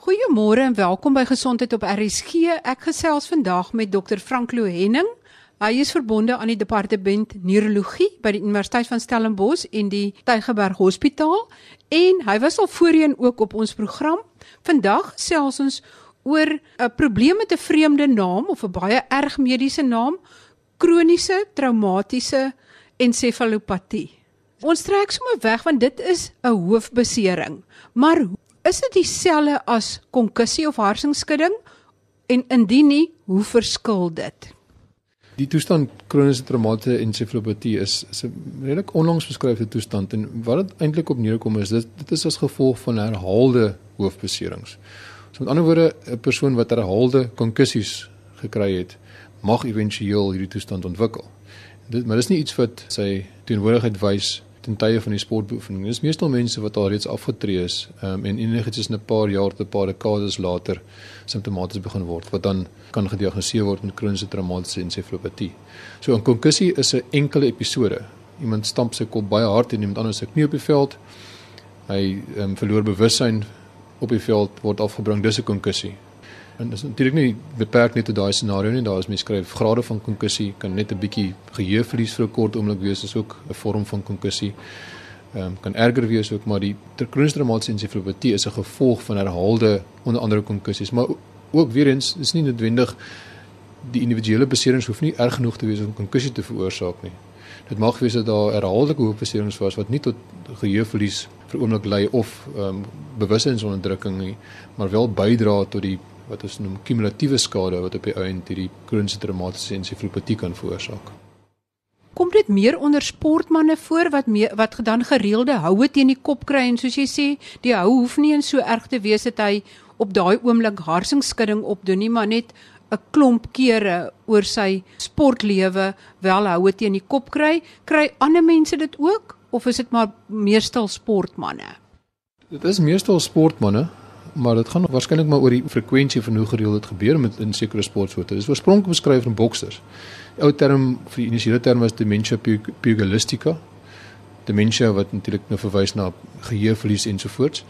Goeiemôre en welkom by Gesondheid op RSG. Ek gesels vandag met Dr. Frank Lohenning. Hy is verbonde aan die departement neurologie by die Universiteit van Stellenbosch en die Tygerberg Hospitaal en hy was al voorheen ook op ons program. Vandag gesels ons oor 'n probleem met 'n vreemde naam of 'n baie erg mediese naam, kroniese traumatiese ensefalopatie. Ons trek sommer weg want dit is 'n hoofbesering. Maar is dit dieselfde as konkussie of harsingsskudding? En indien nie, hoe verskil dit? Die toestand kroniese traumatiese ensefalopatie is, is 'n redelik onlangs beskryfde toestand en wat dit eintlik op neerkom is dit dit is as gevolg van herhaalde hoofbeserings. So met ander woorde, 'n persoon wat herhaalde konkussies gekry het, mag éventueel hierdie toestand ontwikkel. Dit maar dis nie iets wat sy teenwoordigheid wys ten tye van die sportbeoefening. Dis meestal mense wat al reeds afgetree is um, en enigiets is 'n paar jaar tot 'n paar dekades later simptomaties begin word wat dan kan gediagnoseer word met kroniese traumatiese ensefalopatie. So 'n konkussie is 'n enkele episode. Iemand stamp sy kop baie hard en iemand anders se knie op die veld. Hy um, verloor bewussyn op die veld word afgebring dis 'n konkussie. En dis natuurlik nie beperk net tot daai scenario nie. Daar is mense skryf grade van konkussie kan net 'n bietjie geheueverlies vir 'n kort oomblik wees, is ook 'n vorm van konkussie. Ehm um, kan erger wees ook, maar die kroniese traumatiese ensefalopatie is 'n gevolg van herhaalde onder andere konkussies, maar ook weer eens is nie noodwendig die individuele beserings hoef nie erg genoeg te wees om konkussie te veroorsaak nie. Dit mag wees dat daar herhaalde hoofbeserings was wat nie tot geheueverlies vir oomblik lei of ehm um, bewussinsonderdrukking nie, maar wel bydra tot die wat ons noem kumulatiewe skade wat op die einde hierdie kroniese traumatiese ensefalopatie kan veroorsaak. Kom dit meer onder sportmense voor wat mee, wat dan gereelde houe teen die kop kry en soos jy sê, die hou hoef nie en so erg te wees dat hy op daai oomblik harsingsskudding opdoen nie, maar net 'n klomp kere oor sy sportlewe wel houe teen die kop kry, kry ander mense dit ook of is dit maar meestal sportmense? Dit is meestal sportmense maar dit gaan waarskynlik maar oor die frekwensie van hoe gereeld dit gebeur met in sekere sportsoorte. Dit is oorspronklik beskryf in boksers. Die ou term vir die initiële term was dementia pugilistica. Dementia wat natuurlik nou verwys na geheueverlies ensovoorts.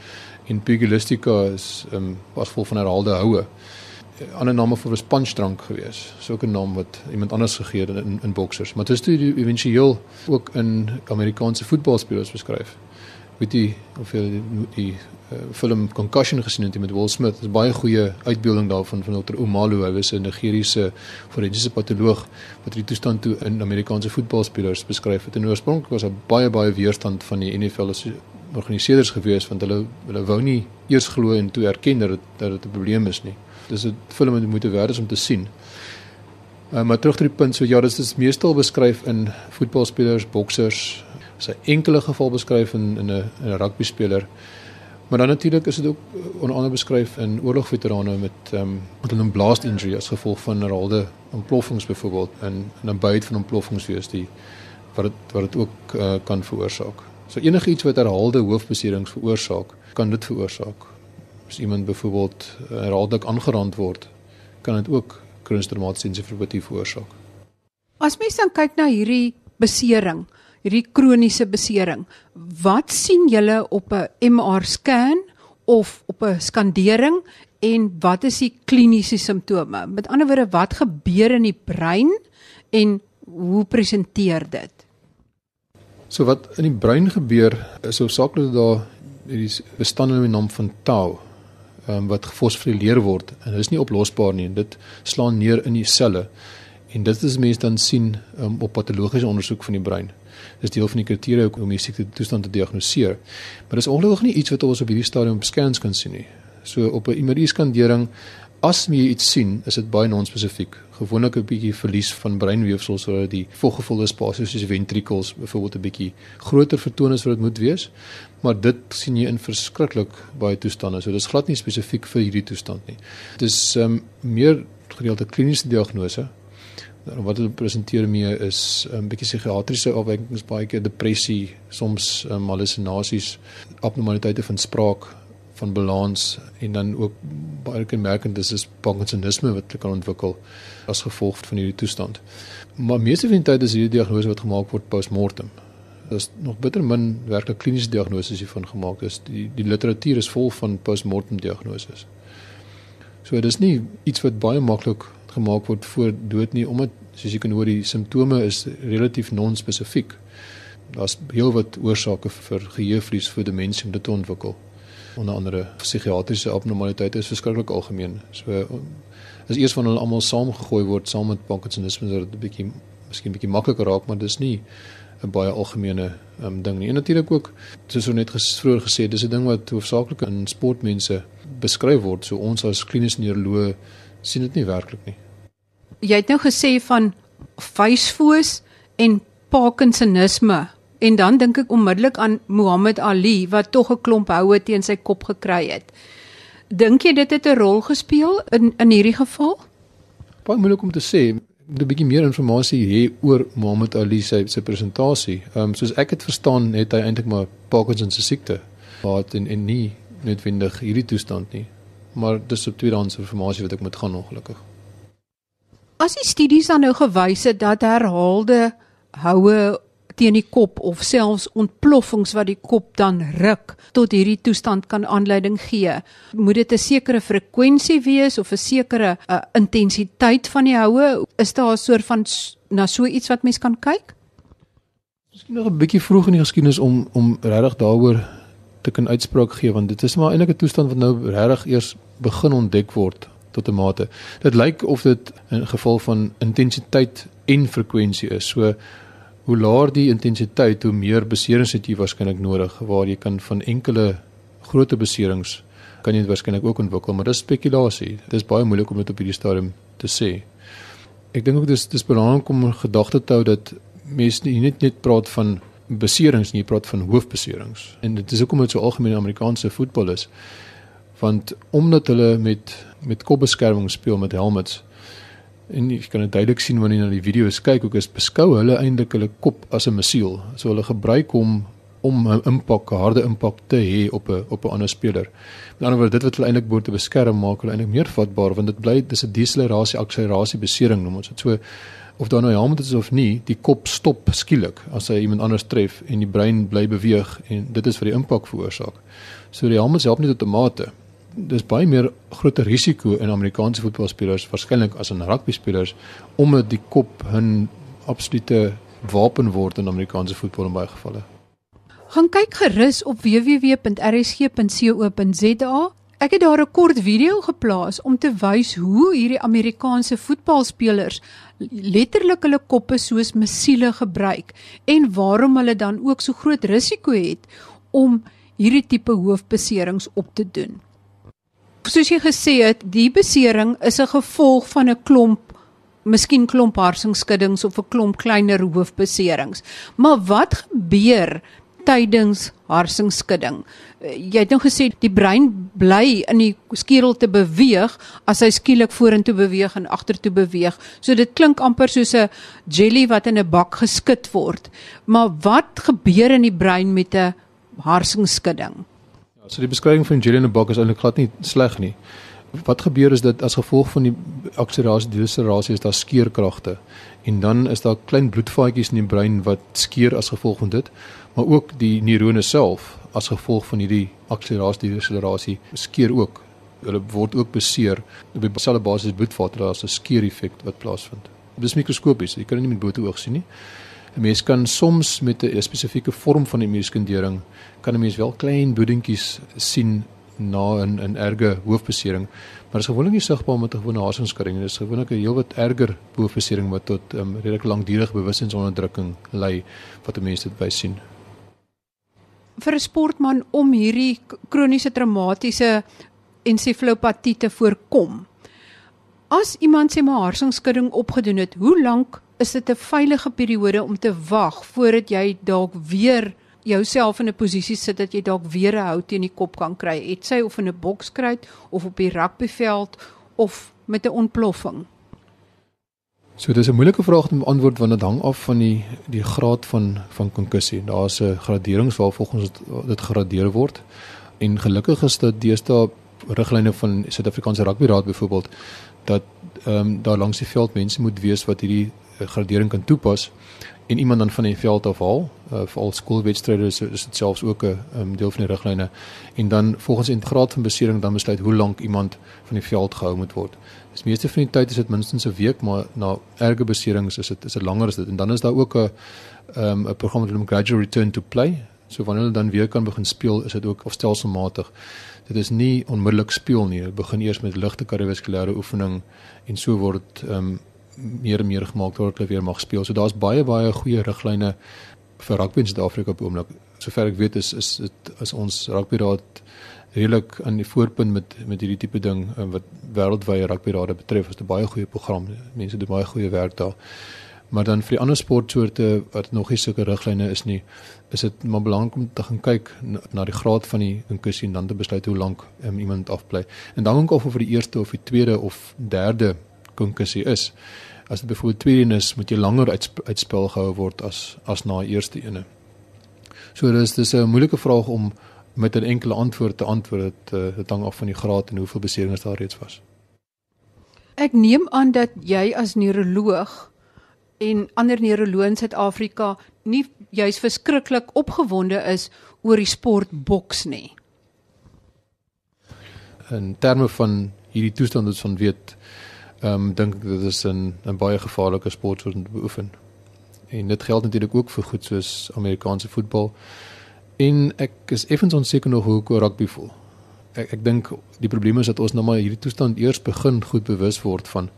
En pugilistica is ehm um, as gevolg van herhaalde houe. 'n Ander naam vir was punchdrunk gewees. So 'n naam wat iemand anders gegee het in in boksers. Maar dit is toe eventueel ook in Amerikaanse voetbalspelers beskryf jy of jy die, uh, film Concussion gesien het met Will Smith. Dit is baie goeie uitbeelding daarvan van Dr. Omalu. Hy was 'n Nigeriese forensiese patoloog wat die toestand toe in Amerikaanse voetbalspelers beskryf het. En oorspronklik was daar baie baie weerstand van die NFL as organiseerders gewees want hulle hulle wou nie eers glo en toe erken dat dit dat dit 'n probleem is nie. Dis 'n film wat moet werd is om te sien. Uh, maar terug tot die punt, so ja, dit is meestal beskryf in voetbalspelers, boksers, is 'n enkele geval beskryf in in 'n 'n rugby speler. Maar dan natuurlik is dit ook eh, onder andere beskryf in oorlogveterane met ehm um, wat hulle 'n blast injury as gevolg van herhaalde ontploffings byvoorbeeld in in 'n byt van ontploffings wees die wat dit wat dit ook uh, kan veroorsaak. So enigiets wat herhaalde hoofbeserings veroorsaak, kan dit veroorsaak. As iemand byvoorbeeld uh, herhaaldelik aangerand word, kan dit ook kroniese traumatiese ensefalopatie veroorsaak. As mens dan kyk na hierdie besering, hierdie kroniese besering. Wat sien julle op 'n MR scan of op 'n skandering en wat is die kliniese simptome? Met ander woorde, wat gebeur in die brein en hoe presenteer dit? So wat in die brein gebeur is hoofsaaklik daar hierdie bestande in die naam van tau um, wat gefosforileer word en dit is nie oplosbaar nie en dit slaan neer in die selle en dit is mense dan sien um, op patologiese ondersoek van die brein is deel van die kriteria om die siekte toestand te diagnoseer. Maar dis ongelukkig nie iets wat ons op hierdie stadium op scans kan sien nie. So op 'n MRI skandering as jy iets sien, is dit baie non-spesifiek. Gewoonlik 'n bietjie verlies van breinweefsel sodat die volgevulde spasies soos ventricles byvoorbeeld 'n bietjie groter vertoon as wat dit moet wees. Maar dit sien jy in verskriklik baie toestande. So dis glad nie spesifiek vir hierdie toestand nie. Dis um, meer gereelde kliniese diagnose wat hulle presenteer mee is 'n um, bietjie psigiatriese afwykings, baie keer depressie, soms um, hallusinasies, abnormaliteite van spraak, van balans en dan ook baie kenmerkend is is Parkinsonisme wat kan ontwikkel as gevolg van hierdie toestand. Maar meeste van die tyd is hierdie diagnose wat gemaak word postmortem. Daar's nog bitter min werklik kliniese diagnoses hiervan gemaak. Dis die die literatuur is vol van postmortem diagnoses. So dis nie iets wat baie maklik gemaak word voor dood nie omdat soos jy kan hoor die simptome is relatief non-spesifiek. Daar's heelwat oorsake vir geheuevlies vir demensie om dit te ontwikkel. Onder andere psigiatriese abnormaliteite is verskriklik algemeen. So as eers van hulle almal saamgegooi word saam met Parkinsonisme is dit 'n bietjie miskien bietjie makliker raak, maar dis nie 'n baie algemene um, ding nie. En natuurlik ook soos ons net ges, vroeër gesê, dis 'n ding wat hoofsaaklik in sportmense beskryf word. So ons as kliniese neuroloë sien dit nie werklik nie. Jy het nou gesê van vuisfoos en Parkinsonisme en dan dink ek onmiddellik aan Muhammad Ali wat tog 'n klomp houe teen sy kop gekry het. Dink jy dit het 'n rol gespeel in in hierdie geval? Baie moeilik om te sê. Moet 'n bietjie meer inligting hê oor Muhammad Ali se se presentasie. Ehm um, soos ek dit verstaan, het hy eintlik maar Parkinson se siekte gehad en en nie noodwendig hierdie toestand nie. Maar dis op tweedehandse inligting wat ek moet gaan ongelukkig. As die studies dan nou gewys het dat herhaalde houe teen die kop of selfs ontploffings wat die kop dan ruk tot hierdie toestand kan aanleiding gee. Moet dit 'n sekere frekwensie wees of 'n sekere uh, intensiteit van die houe? Is daar 'n soort van na so iets wat mens kan kyk? Miskien nog 'n bietjie vroeg in die geskiedenis om om regtig daaroor te kan uitspraak gee want dit is maar eintlik 'n toestand wat nou regtig eers begin ontdek word tot 'n mate. Dit lyk of dit 'n geval van intensiteit en frekwensie is. So hoe laer die intensiteit, hoe meer beserings het jy waarskynlik nodig waar jy kan van enkele groot beserings kan jy waarskynlik ook ontwikkel, maar dis spekulasie. Dit is baie moeilik om dit op hierdie stadium te sê. Ek dink ook dis dis belangrik om gedagte te hou dat mense nie net net praat van beserings nie, jy praat van hoofbeserings. En dit is hoekom dit so algemeen in Amerikaanse voetbal is. Want omdat hulle met met kopbeskerming speel met helmets, en jy kan dit duidelik sien wanneer jy na die video's kyk ook is beskou hulle eintlik hulle kop as 'n missiel. So hulle gebruik hom om 'n impak, 'n harde impak te hê op 'n op 'n ander speler. Met ander woorde, dit wat hulle eintlik behoort te beskerm maak hulle eintlik meer vatbaar want dit bly dis 'n decelerasie akselerasie besering noem ons dit. So of daar nou helm is of nie, die kop stop skielik as hy iemand anders tref en die brein bly beweeg en dit is vir die impak veroorsaak. So die helm help nie tot 'n mate dis baie meer groter risiko in Amerikaanse voetbalspelers waarskynlik as in rugby spelers omdat die kop 'n absolute wapen word in Amerikaanse voetbal in baie gevalle. Gaan kyk gerus op www.rsg.co.za. Ek het daar 'n kort video geplaas om te wys hoe hierdie Amerikaanse voetbalspelers letterlik hulle koppe soos missiele gebruik en waarom hulle dan ook so groot risiko het om hierdie tipe hoofbeserings op te doen soos jy gesê het, die besering is 'n gevolg van 'n klomp miskien klomp harsingsskuddings of 'n klomp kleiner hoofbeserings. Maar wat gebeur tydens harsingsskudding? Jy het nou gesê die brein bly in die skedel te beweeg as hy skielik vorentoe beweeg en agtertoe beweeg. So dit klink amper soos 'n jelly wat in 'n bak geskit word. Maar wat gebeur in die brein met 'n harsingsskudding? So die beskrywing van Julian Bok is eintlik glad nie sleg nie. Wat gebeur is dat as gevolg van die akselerasie decelerasie is daar skeerkragte en dan is daar klein bloedvaatjies in die brein wat skeer as gevolg van dit, maar ook die neurone self as gevolg van hierdie akselerasie decelerasie skeer ook. Hulle word ook beseer op die selfde basis bloedvate daar is 'n skeer effek wat plaasvind. Dit is mikroskopies, jy kan dit nie met blote oog sien nie. 'n Mens kan soms met 'n spesifieke vorm van die muskendering kan 'n mens wel klein bloedingkies sien na 'n 'n erge hoofbesering, maar dit is gewoonlik nie sigbaar met 'n gewone harsingskudding nie. Dit is gewoonlik 'n heelwat erger hoofbesering wat tot 'n um, redelik langdurige bewussynsonderdrukking lei wat 'n mens dit by sien. Vir 'n sportman om hierdie kroniese traumatiese ensefalopatie te voorkom. As iemand sê maar harsingskudding opgedoen het, hoe lank is dit 'n veilige periode om te wag voordat jy dalk weer jouself in 'n posisie sit dat jy dalk weer 'n hout teen die kop kan kry, het sy of in 'n bokskruit of op die rugbyveld of met 'n ontploffing. So dis 'n moeilike vraag om antwoord want dit hang af van die die graad van van konkussie. Daar's 'n graderings waar volgens dit, gradeer word. En gelukkig is dit deesdae riglyne van Suid-Afrikaanse Rugbyraad byvoorbeeld dat ehm um, daar langs die veld mense moet wees wat hierdie gradering kan toepas en iemand dan van die veld afhaal uh, vir al skoolwedstryde is is dit selfs ook 'n um, deel van die riglyne en dan volgens die graad van besering dan besluit hoe lank iemand van die veld gehou moet word. Dis meeste van die tyd is dit minstens 'n week, maar na erge beserings is dit is dit langer as dit en dan is daar ook 'n um, 'n program wat hulle gradual return to play. So wanneer hulle dan weer kan begin speel, is dit ook afstelselmatig. Dit is nie onmiddellik speel nie. Dit begin eers met ligte kardiovaskulêre oefening en so word ehm um, meer en meer gemaak word hulle weer mag speel. So daar's baie baie goeie riglyne vir rugby in Suid-Afrika op oomblik. Sover ek weet is is dit as ons rugbyraad redelik aan die voorpunt met met hierdie tipe ding eh, wat wêreldwye rugbyraad betref. Is 'n baie goeie program. Mense doen baie goeie werk daar. Maar dan vir die ander sportsoorte wat nog nie sulke riglyne is nie, is dit maar belangrik om te gaan kyk na, die graad van die inkussie en dan te besluit hoe lank um, iemand afbly. En dan ook of vir die eerste of die tweede of derde konkussie is. As dit byvoorbeeld tweede is, moet jy langer uitspel gehou word as as na eerste ene. So dis dis 'n moeilike vraag om met 'n enkele antwoord te antwoord. Dit uh, dit hang af van die graad en hoeveel beserings daar reeds was. Ek neem aan dat jy as neuroloog en ander neuroloë in Suid-Afrika nie juis verskriklik opgewonde is oor die sport boks nie. In terme van hierdie toestand wat ons van weet, um, dink ek dit is 'n 'n baie gevaarlike sport om te beoefen. En dit geld natuurlik ook vir goed soos Amerikaanse voetbal. En ek is effens onseker nog hoe ek oor rugby voel. Ek ek dink die probleem is dat ons nou maar hierdie toestand eers begin goed bewus word van.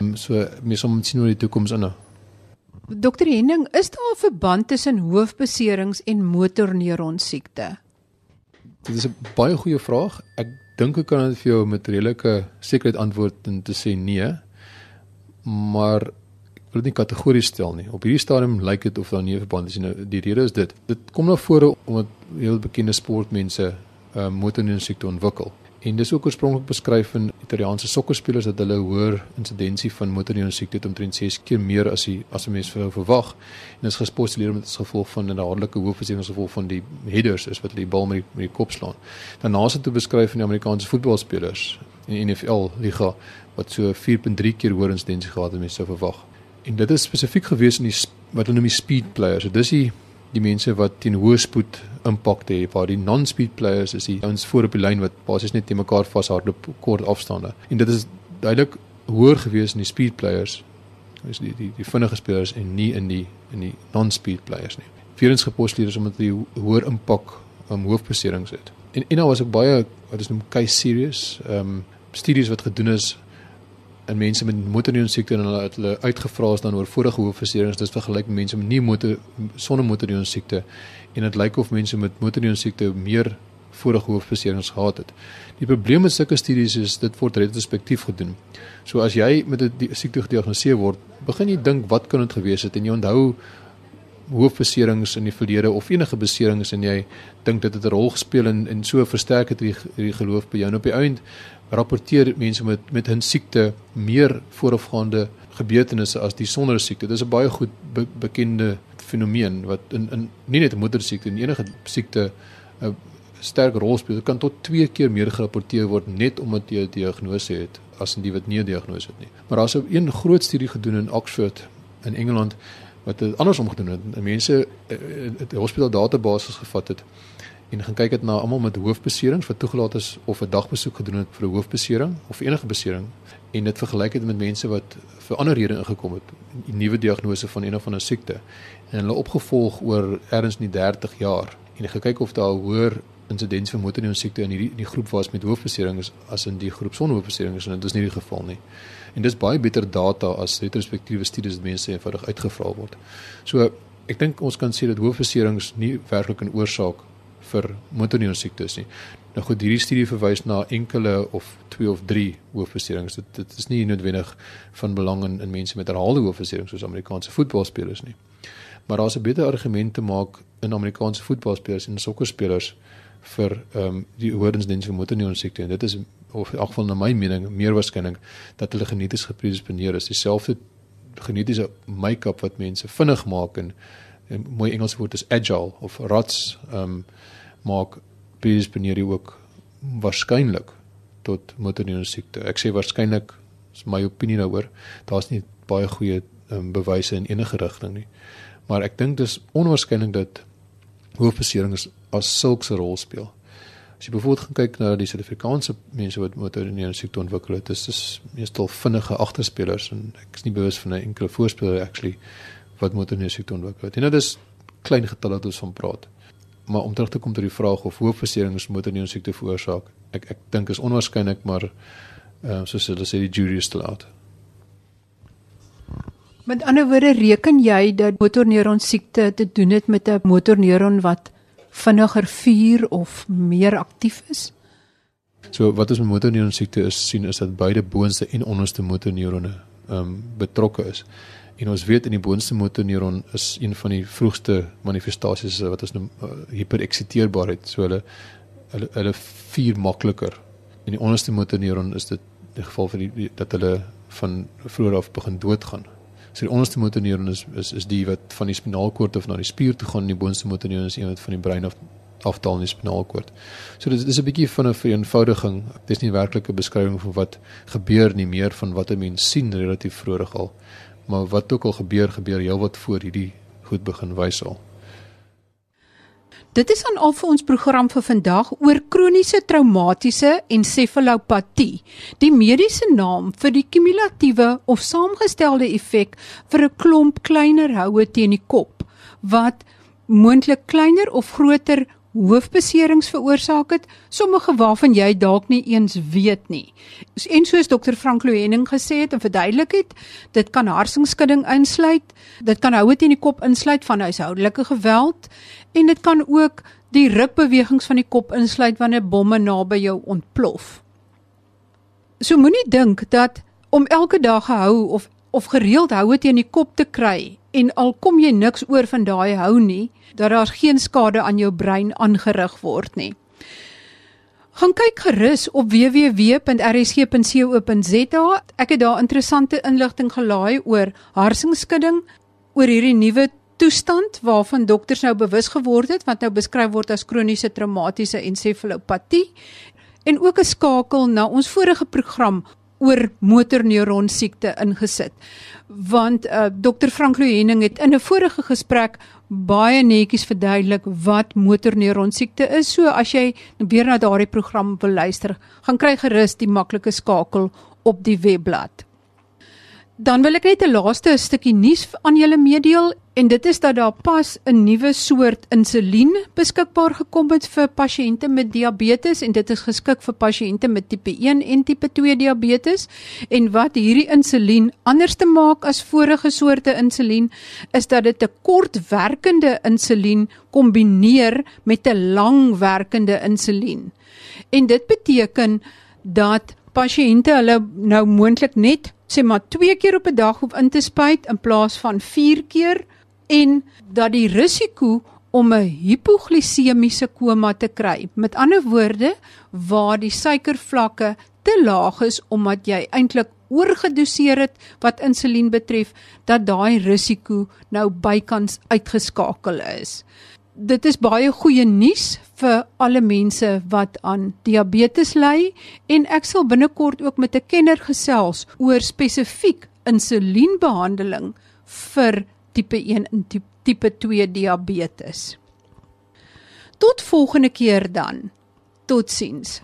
Um, so mens moet sien hoe die toekoms inhou. Dokter Henning, is daar 'n verband tussen hoofbeserings en motorneuron siekte? Dit is 'n baie goeie vraag. Ek dink ek kan dit vir jou met redelike sekerheid antwoord en te sê nee. Maar ek wil dit nie kategories stel nie. Op hierdie stadium lyk dit of daar nie 'n verband is nie. Nou die rede is dit. Dit kom na vore omdat heel bekende sportmense uh, motorneurone siekte ontwikkel. En dis ook oorspronklik beskryf in Italiaanse sokkerspelers dat hulle hoër insidensie van motorneurone siekte het omtrent 6 keer meer as die as 'n mens sou verwag. En dis gespostuleer met as gevolg van 'n dadelike hoofversekering as gevolg van die headers is wat hulle die bal met die, met die kop slaan. Daarna is dit beskryf in die Amerikaanse voetbalspelers in die NFL liga wat so 4.3 keer hoër insidensie gehad het as mens sou verwag. En dit is spesifiek gewees in die wat hulle noem die speed players. So dis die die mense wat teen hoë spoed impak het waar die non-speed players is die ouens voor op die lyn wat basies net te mekaar vashardloop kort afstande en dit is duidelik hoër gewees in die speed players is die die die vinnige spelers en nie in die in die non-speed players nie. Vierens gepostuleer is omdat die hoër impak um, hoofbeserings het. En en nou was ek baie wat is noem case serious ehm um, studies wat gedoen is in mense met motorneurone siekte en hulle het hulle uitgevra is dan oor vorige hoofverserings dis vergelyk met mense met nie motor sonder motorneurone siekte en dit lyk of mense met motorneurone siekte meer vorige hoofverserings gehad het. Die probleem met sulke studies is dit word retrospektief gedoen. So as jy met 'n siekte gediagnoseer word, begin jy dink wat kan dit gewees het en jy onthou hoofbeserings in die verlede of enige beserings en jy dink dit het 'n rol gespeel en en so versterk dit die, die geloof by jou en op die einde rapporteer mense met met 'n siekte meer voorafgaande gebeurtenisse as die sonder siekte. Dit is 'n baie goed be, bekende fenomeen wat in in nie net moedersiekte en enige siekte 'n sterk rol speel. Dit kan tot 2 keer meer gerapporteer word net omdat jy 'n diagnose het as in die wat nie 'n diagnose het nie. Maar daar's 'n een groot studie gedoen in Oxford in Engeland wat andersom gedoen het. Mense eh, eh, het 'n hospitaal database gevat het en gaan kyk dit na almal met hoofbeserings wat toegelaat is of 'n dagbesoek gedoen het vir 'n hoofbesering of enige besering en dit vergelyk het met mense wat vir ander redes ingekom het, 'n nuwe diagnose van een of ander siekte en hulle opgevolg oor erns in die 30 jaar en gekyk of daar hoër insidensie van motorneurone siekte in hierdie in die groep was met hoofbeserings as in die groep sonder hoofbeserings en dit is nie die geval nie. En dis baie beter data as retrospektiewe studies wat mense eenvoudig uitgevra word. So ek dink ons kan sê dat hoofbeserings nie werklik 'n oorsaak vir motorneurone siektes nie. Nou goed, hierdie studie verwys na enkele of twee of drie hoofbeserings. Dit dit is nie noodwendig van belang in, in mense met herhaalde hoofbeserings soos Amerikaanse voetbalspelers nie. Maar daar's 'n beter argument te maak in Amerikaanse voetbalspelers en sokkerspelers vir ehm um, die hoordiensdiens vir motorneurone siekte en dit is of in elk geval na my mening meer waarskynlik dat hulle geneties gepredisponeer is. Dieselfde genetiese make-up wat mense vinnig maak en, en mooi Engels woord is agile of rots ehm um, maak predisponeer jy ook waarskynlik tot motorneurone siekte. Ek sê waarskynlik is my opinie daaroor. Daar's nie baie goeie um, bewyse in enige rigting nie. Maar ek dink dis onwaarskynlik dat hoofbeserings as sulke rol speel. As jy byvoorbeeld gaan kyk na die Suid-Afrikaanse mense wat motorneurone siekte ontwikkel het, dis dis meestal vinnige agterspelers en ek is nie bewus van 'n enkele voorspeler actually wat motorneurone siekte ontwikkel het. En dit is klein getalle wat ons van praat. Maar om terug te kom tot die vraag of hoofbeserings motorneurone siekte veroorsaak, ek ek dink is onwaarskynlik, maar ehm uh, soos hulle sê die jury is still out. Met ander woorde reken jy dat motorneuron siekte te doen het met 'n motorneuron wat vinniger vuur of meer aktief is? So wat ons met motorneuron siekte is sien is dat beide boonste en onderste motorneurone ehm um, betrokke is. En ons weet in die boonste motorneuron is een van die vroegste manifestasies wat ons noem uh, hypereksiteerbaarheid. So hulle hulle hulle vuur makliker. In die onderste motorneuron is dit in geval vir die dat hulle van vroeër af begin doodgaan. So die onderste motorneuron is is is die wat van die spinaalkoord of na die spier toe gaan en die boonste motorneuron is een wat van die brein af afdaal in die spinaalkoord. So dit is 'n bietjie van 'n vereenvoudiging. Dit is nie werklik 'n beskrywing van wat gebeur nie, meer van wat 'n mens sien relatief vroeg al. Maar wat ook al gebeur, gebeur heelwat voor hierdie goed begin wys al. Dit is aan al vir ons program vir vandag oor kroniese traumatiese ensefalopatie. Die mediese naam vir die kumulatiewe of saamgestelde effek vir 'n klomp kleiner houe teen die kop wat moontlik kleiner of groter hoofbeserings veroorsaak het, sommige waarvan jy dalk nie eens weet nie. En soos dokter Frank Loening gesê het en verduidelik het, dit kan harsingskudding insluit, dit kan houe teen die kop insluit van huishoudelike geweld en dit kan ook die rukbewegings van die kop insluit wanneer bomme naby jou ontplof. So moenie dink dat om elke dag gehou of of gereeld houe teen die kop te kry en al kom jy niks oor van daai hou nie, dat daar geen skade aan jou brein aangerig word nie. Gaan kyk gerus op www.rsg.co.za. Ek het daar interessante inligting gelaai oor harsingskudding, oor hierdie nuwe toestand waarvan dokters nou bewus geword het wat nou beskryf word as kroniese traumatiese ensefalopatie en ook 'n skakel na ons vorige program oor motorneuron siekte ingesit. Want uh, Dr Frank Loening het in 'n vorige gesprek baie netjies verduidelik wat motorneuron siekte is. So as jy weer na daardie program wil luister, gaan kry gerus die maklike skakel op die webblad. Dan wil ek net 'n laaste stukkie nuus aan julle meedeel En dit is dat daar pas 'n nuwe soort insulien beskikbaar gekom het vir pasiënte met diabetes en dit is geskik vir pasiënte met tipe 1 en tipe 2 diabetes. En wat hierdie insulien anders te maak as vorige soorte insulien is dat dit 'n kortwerkende insulien kombineer met 'n langwerkende insulien. En dit beteken dat pasiënte hulle nou moontlik net sê maar 2 keer op 'n dag hoef in te spuit in plaas van 4 keer en dat die risiko om 'n hipoglisemiese koma te kry. Met ander woorde, waar die suikervlakke te laag is omdat jy eintlik oorgedoseer het wat insulien betref, dat daai risiko nou bykans uitgeskakel is. Dit is baie goeie nuus vir alle mense wat aan diabetes ly en ek sal binnekort ook met 'n kenner gesels oor spesifiek insulienbehandeling vir tipe 1 en tipe 2 diabetes. Tot volgende keer dan. Totsiens.